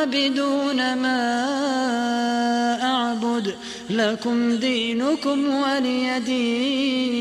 عابدون ما أعبد لكم دينكم ولي دين.